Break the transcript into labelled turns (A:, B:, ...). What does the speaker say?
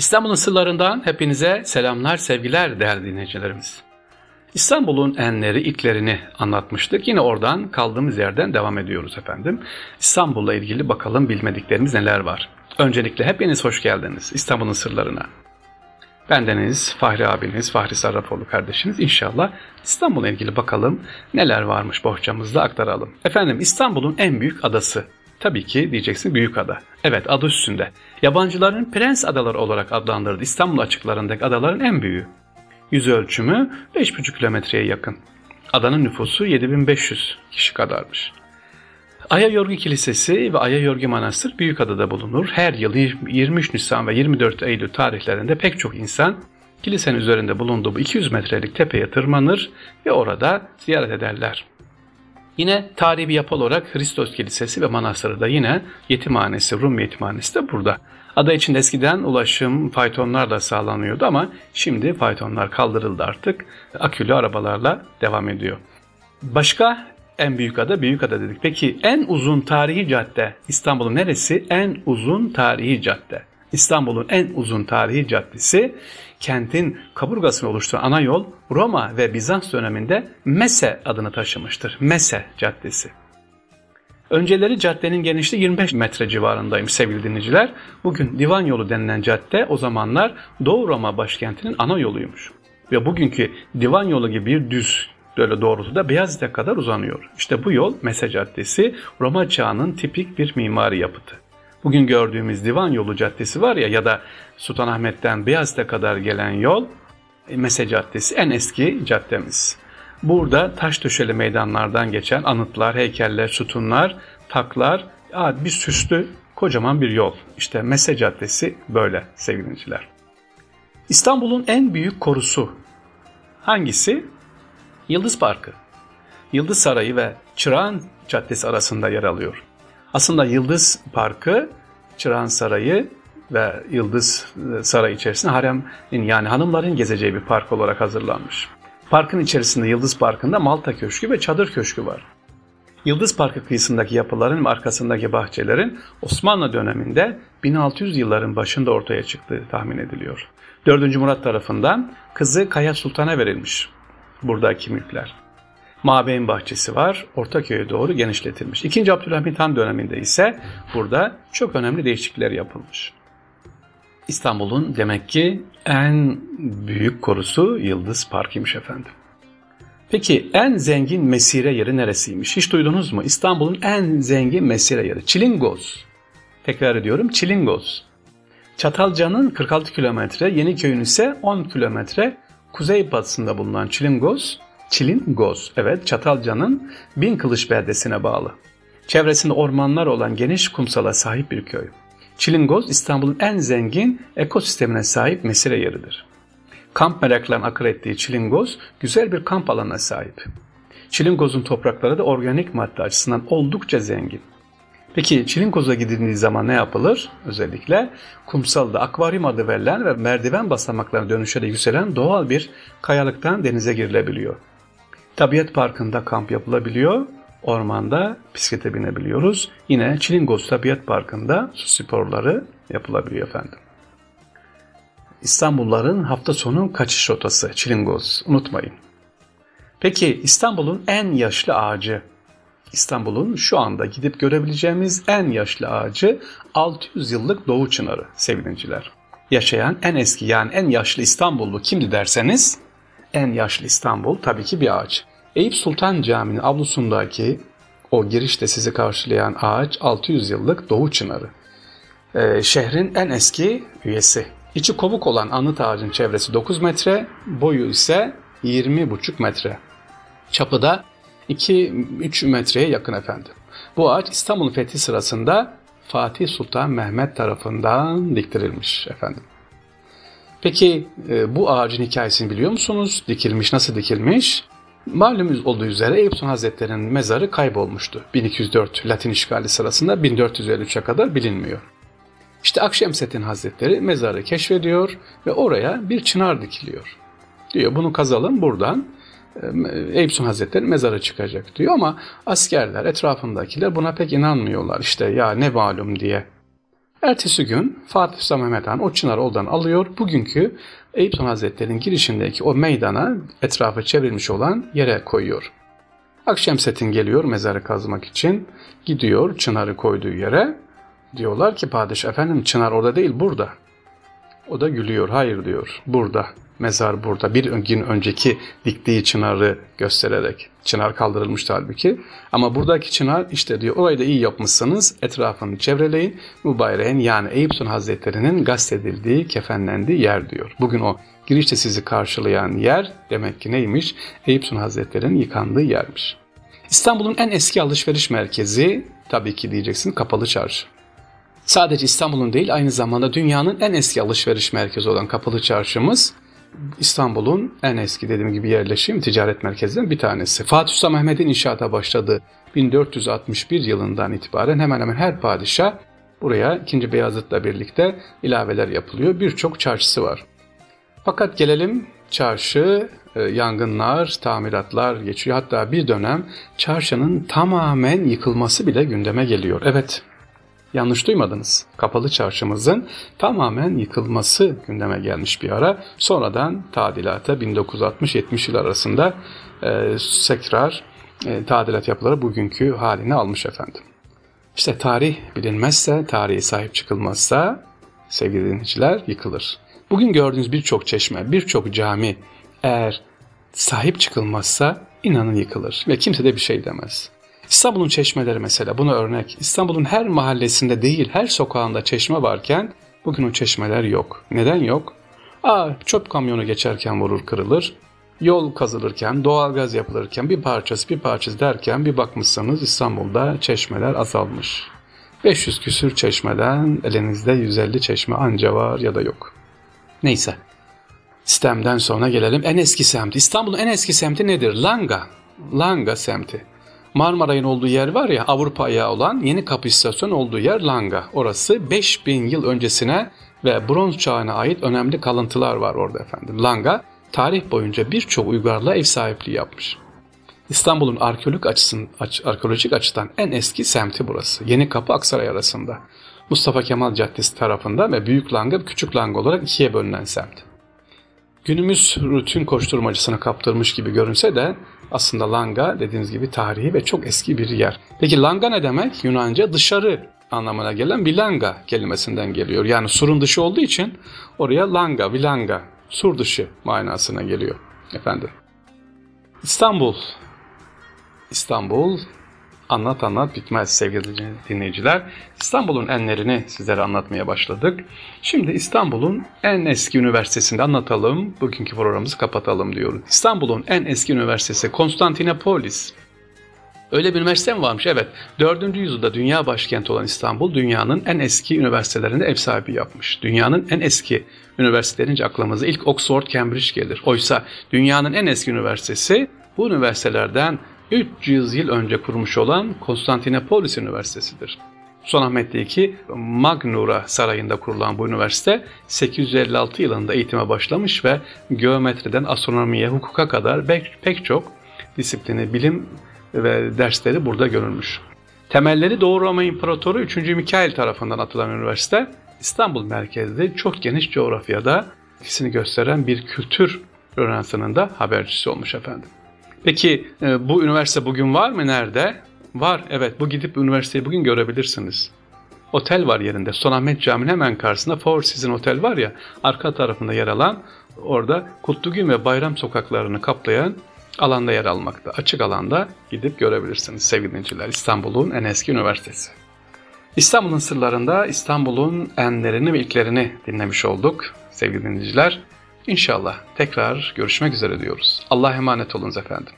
A: İstanbul'un sırlarından hepinize selamlar, sevgiler değerli dinleyicilerimiz. İstanbul'un enleri, itlerini anlatmıştık. Yine oradan kaldığımız yerden devam ediyoruz efendim. İstanbul'la ilgili bakalım bilmediklerimiz neler var. Öncelikle hepiniz hoş geldiniz İstanbul'un sırlarına. Bendeniz Fahri abiniz, Fahri Sarrafoğlu kardeşiniz. İnşallah İstanbul'la ilgili bakalım neler varmış bohçamızda aktaralım. Efendim İstanbul'un en büyük adası Tabii ki diyeceksin büyük ada. Evet adı üstünde. Yabancıların Prens Adaları olarak adlandırdığı İstanbul açıklarındaki adaların en büyüğü. Yüz ölçümü 5,5 kilometreye yakın. Adanın nüfusu 7500 kişi kadarmış. Aya Yorgi Kilisesi ve Aya Yorgi Manastır Büyükada'da bulunur. Her yıl 23 Nisan ve 24 Eylül tarihlerinde pek çok insan kilisenin üzerinde bulunduğu bu 200 metrelik tepeye tırmanır ve orada ziyaret ederler. Yine tarihi bir yapı olarak Hristos Kilisesi ve Manastırı da yine yetimhanesi, Rum yetimhanesi de burada. Ada için eskiden ulaşım faytonlarla sağlanıyordu ama şimdi faytonlar kaldırıldı artık. Akülü arabalarla devam ediyor. Başka en büyük ada büyük ada dedik. Peki en uzun tarihi cadde İstanbul'un neresi? En uzun tarihi cadde. İstanbul'un en uzun tarihi caddesi kentin kaburgasını oluşturan ana yol Roma ve Bizans döneminde Mese adını taşımıştır. Mese Caddesi. Önceleri caddenin genişliği 25 metre civarındaymış sevgili dinleyiciler. Bugün Divan Yolu denilen cadde o zamanlar Doğu Roma başkentinin ana yoluymuş. Ve bugünkü Divan Yolu gibi bir düz böyle doğrultuda Beyazıt'a kadar uzanıyor. İşte bu yol Mese Caddesi Roma çağının tipik bir mimari yapıtı. Bugün gördüğümüz Divan Yolu Caddesi var ya ya da Sultanahmet'ten Beyazıt'a kadar gelen yol e, Mese Caddesi en eski caddemiz. Burada taş döşeli meydanlardan geçen anıtlar, heykeller, sütunlar, taklar, bir süslü kocaman bir yol. İşte Mese Caddesi böyle sevgiliciler. İstanbul'un en büyük korusu hangisi? Yıldız Parkı. Yıldız Sarayı ve Çırağan Caddesi arasında yer alıyor. Aslında Yıldız Parkı, Çırağan Sarayı ve Yıldız e, Sarayı içerisinde haremin yani hanımların gezeceği bir park olarak hazırlanmış. Parkın içerisinde Yıldız Parkı'nda Malta Köşkü ve Çadır Köşkü var. Yıldız Parkı kıyısındaki yapıların ve arkasındaki bahçelerin Osmanlı döneminde 1600 yılların başında ortaya çıktığı tahmin ediliyor. 4. Murat tarafından kızı Kaya Sultan'a verilmiş buradaki mülkler. Mabeyn bahçesi var. Ortaköy'e doğru genişletilmiş. İkinci Abdülhamit Han döneminde ise burada çok önemli değişiklikler yapılmış. İstanbul'un demek ki en büyük korusu Yıldız Park'ıymış efendim. Peki en zengin mesire yeri neresiymiş? Hiç duydunuz mu? İstanbul'un en zengin mesire yeri. Çilingoz. Tekrar ediyorum Çilingoz. Çatalca'nın 46 kilometre, Yeniköy'ün ise 10 kilometre kuzey batısında bulunan Çilingoz Çilingoz, evet Çatalca'nın Bin Kılıç beldesine bağlı. Çevresinde ormanlar olan geniş kumsala sahip bir köy. Çilingoz İstanbul'un en zengin ekosistemine sahip mesire yeridir. Kamp meraklarının akır ettiği Çilingoz güzel bir kamp alanına sahip. Çilingoz'un toprakları da organik madde açısından oldukça zengin. Peki Çilingoz'a gidildiği zaman ne yapılır? Özellikle kumsalda akvaryum adı verilen ve merdiven basamaklarına dönüşerek yükselen doğal bir kayalıktan denize girilebiliyor. Tabiat Parkı'nda kamp yapılabiliyor. Ormanda bisiklete binebiliyoruz. Yine Çilingoz Tabiat Parkı'nda su sporları yapılabiliyor efendim. İstanbulluların hafta sonu kaçış rotası Çilingoz. Unutmayın. Peki İstanbul'un en yaşlı ağacı İstanbul'un şu anda gidip görebileceğimiz en yaşlı ağacı 600 yıllık Doğu Çınarı sevgiliciler. Yaşayan en eski yani en yaşlı İstanbullu kimdi derseniz en yaşlı İstanbul tabii ki bir ağaç. Eyüp Sultan Camii'nin avlusundaki o girişte sizi karşılayan ağaç 600 yıllık Doğu Çınarı. Ee, şehrin en eski üyesi. İçi kovuk olan anıt ağacın çevresi 9 metre, boyu ise 20,5 metre. Çapı da 2-3 metreye yakın efendim. Bu ağaç İstanbul fethi sırasında Fatih Sultan Mehmet tarafından diktirilmiş efendim. Peki e, bu ağacın hikayesini biliyor musunuz? Dikilmiş, nasıl dikilmiş? Malumuz olduğu üzere Eyüp Sultan Hazretleri'nin mezarı kaybolmuştu. 1204 Latin işgali sırasında 1453'e kadar bilinmiyor. İşte Akşemseddin Hazretleri mezarı keşfediyor ve oraya bir çınar dikiliyor. Diyor bunu kazalım buradan e, Eyüp Sultan Hazretleri mezarı çıkacak diyor ama askerler etrafındakiler buna pek inanmıyorlar. İşte ya ne malum diye Ertesi gün Fatih Sultan Mehmet Han o çınar oradan alıyor. Bugünkü Eyüp Sultan Hazretleri'nin girişindeki o meydana etrafı çevrilmiş olan yere koyuyor. Akşemseddin geliyor mezarı kazmak için. Gidiyor çınarı koyduğu yere. Diyorlar ki padişah efendim çınar orada değil burada. O da gülüyor. Hayır diyor. Burada. Mezar burada. Bir gün önceki diktiği çınarı göstererek. Çınar kaldırılmıştı halbuki. Ama buradaki çınar işte diyor orayı da iyi yapmışsınız. Etrafını çevreleyin. Mübareğin yani Eyüp Sultan Hazretleri'nin gazetedildiği, kefenlendiği yer diyor. Bugün o girişte sizi karşılayan yer demek ki neymiş? Eyüp Sultan Hazretleri'nin yıkandığı yermiş. İstanbul'un en eski alışveriş merkezi tabii ki diyeceksin Kapalı Çarşı. Sadece İstanbul'un değil aynı zamanda dünyanın en eski alışveriş merkezi olan Kapalı Çarşımız İstanbul'un en eski dediğim gibi yerleşim ticaret merkezinden bir tanesi. Fatih Sultan Mehmet'in inşaata başladığı 1461 yılından itibaren hemen hemen her padişah buraya 2. Beyazıt'la birlikte ilaveler yapılıyor. Birçok çarşısı var. Fakat gelelim çarşı, e, yangınlar, tamiratlar geçiyor. Hatta bir dönem çarşının tamamen yıkılması bile gündeme geliyor. Evet, Yanlış duymadınız. Kapalı çarşımızın tamamen yıkılması gündeme gelmiş bir ara. Sonradan tadilata 1960-70 yıl arasında e, tekrar e, tadilat yapıları bugünkü halini almış efendim. İşte tarih bilinmezse, tarihe sahip çıkılmazsa sevgili dinleyiciler yıkılır. Bugün gördüğünüz birçok çeşme, birçok cami eğer sahip çıkılmazsa inanın yıkılır ve kimse de bir şey demez. İstanbul'un çeşmeleri mesela buna örnek. İstanbul'un her mahallesinde değil her sokağında çeşme varken bugün o çeşmeler yok. Neden yok? Aa, çöp kamyonu geçerken vurur kırılır. Yol kazılırken, doğalgaz yapılırken bir parçası bir parçası derken bir bakmışsanız İstanbul'da çeşmeler azalmış. 500 küsür çeşmeden elinizde 150 çeşme anca var ya da yok. Neyse. Sistemden sonra gelelim en eski semt. İstanbul'un en eski semti nedir? Langa. Langa semti. Marmaray'ın olduğu yer var ya Avrupa ayağı olan Yeni Kapı İstasyonu olduğu yer Langa. Orası 5000 yıl öncesine ve bronz çağına ait önemli kalıntılar var orada efendim. Langa tarih boyunca birçok uygarlığa ev sahipliği yapmış. İstanbul'un arkeolojik, açısın, arkeolojik açıdan en eski semti burası. Yeni Kapı Aksaray arasında. Mustafa Kemal Caddesi tarafında ve Büyük Langa Küçük Langa olarak ikiye bölünen semt. Günümüz rutin koşturmacısına kaptırmış gibi görünse de aslında Langa dediğiniz gibi tarihi ve çok eski bir yer. Peki Langa ne demek? Yunanca dışarı anlamına gelen Vilanga kelimesinden geliyor. Yani surun dışı olduğu için oraya Langa, Vilanga, sur dışı manasına geliyor efendim. İstanbul. İstanbul anlat anlat bitmez sevgili dinleyiciler. İstanbul'un enlerini sizlere anlatmaya başladık. Şimdi İstanbul'un en eski üniversitesinde anlatalım. Bugünkü programımızı kapatalım diyoruz. İstanbul'un en eski üniversitesi Konstantinopolis. Öyle bir üniversite mi varmış? Evet. 4. yüzyılda dünya başkenti olan İstanbul dünyanın en eski üniversitelerinde ev sahibi yapmış. Dünyanın en eski üniversitelerince aklımıza ilk Oxford, Cambridge gelir. Oysa dünyanın en eski üniversitesi bu üniversitelerden 300 yıl önce kurmuş olan Konstantinopolis Üniversitesi'dir. Sultanahmet'teki Magnura Sarayı'nda kurulan bu üniversite 856 yılında eğitime başlamış ve geometriden astronomiye, hukuka kadar pek, çok disiplini, bilim ve dersleri burada görülmüş. Temelleri Doğu Roma İmparatoru 3. Mikail tarafından atılan üniversite, İstanbul merkezli çok geniş coğrafyada ikisini gösteren bir kültür Rönesansı'nın da habercisi olmuş efendim. Peki e, bu üniversite bugün var mı? Nerede? Var. Evet bu gidip üniversiteyi bugün görebilirsiniz. Otel var yerinde. Sultanahmet Camii'nin hemen karşısında Four Seasons Otel var ya arka tarafında yer alan orada Kutlugün ve Bayram sokaklarını kaplayan alanda yer almakta. Açık alanda gidip görebilirsiniz sevgili dinleyiciler. İstanbul'un en eski üniversitesi. İstanbul'un sırlarında İstanbul'un enlerini ve ilklerini dinlemiş olduk sevgili dinleyiciler. İnşallah tekrar görüşmek üzere diyoruz. Allah emanet olunuz efendim.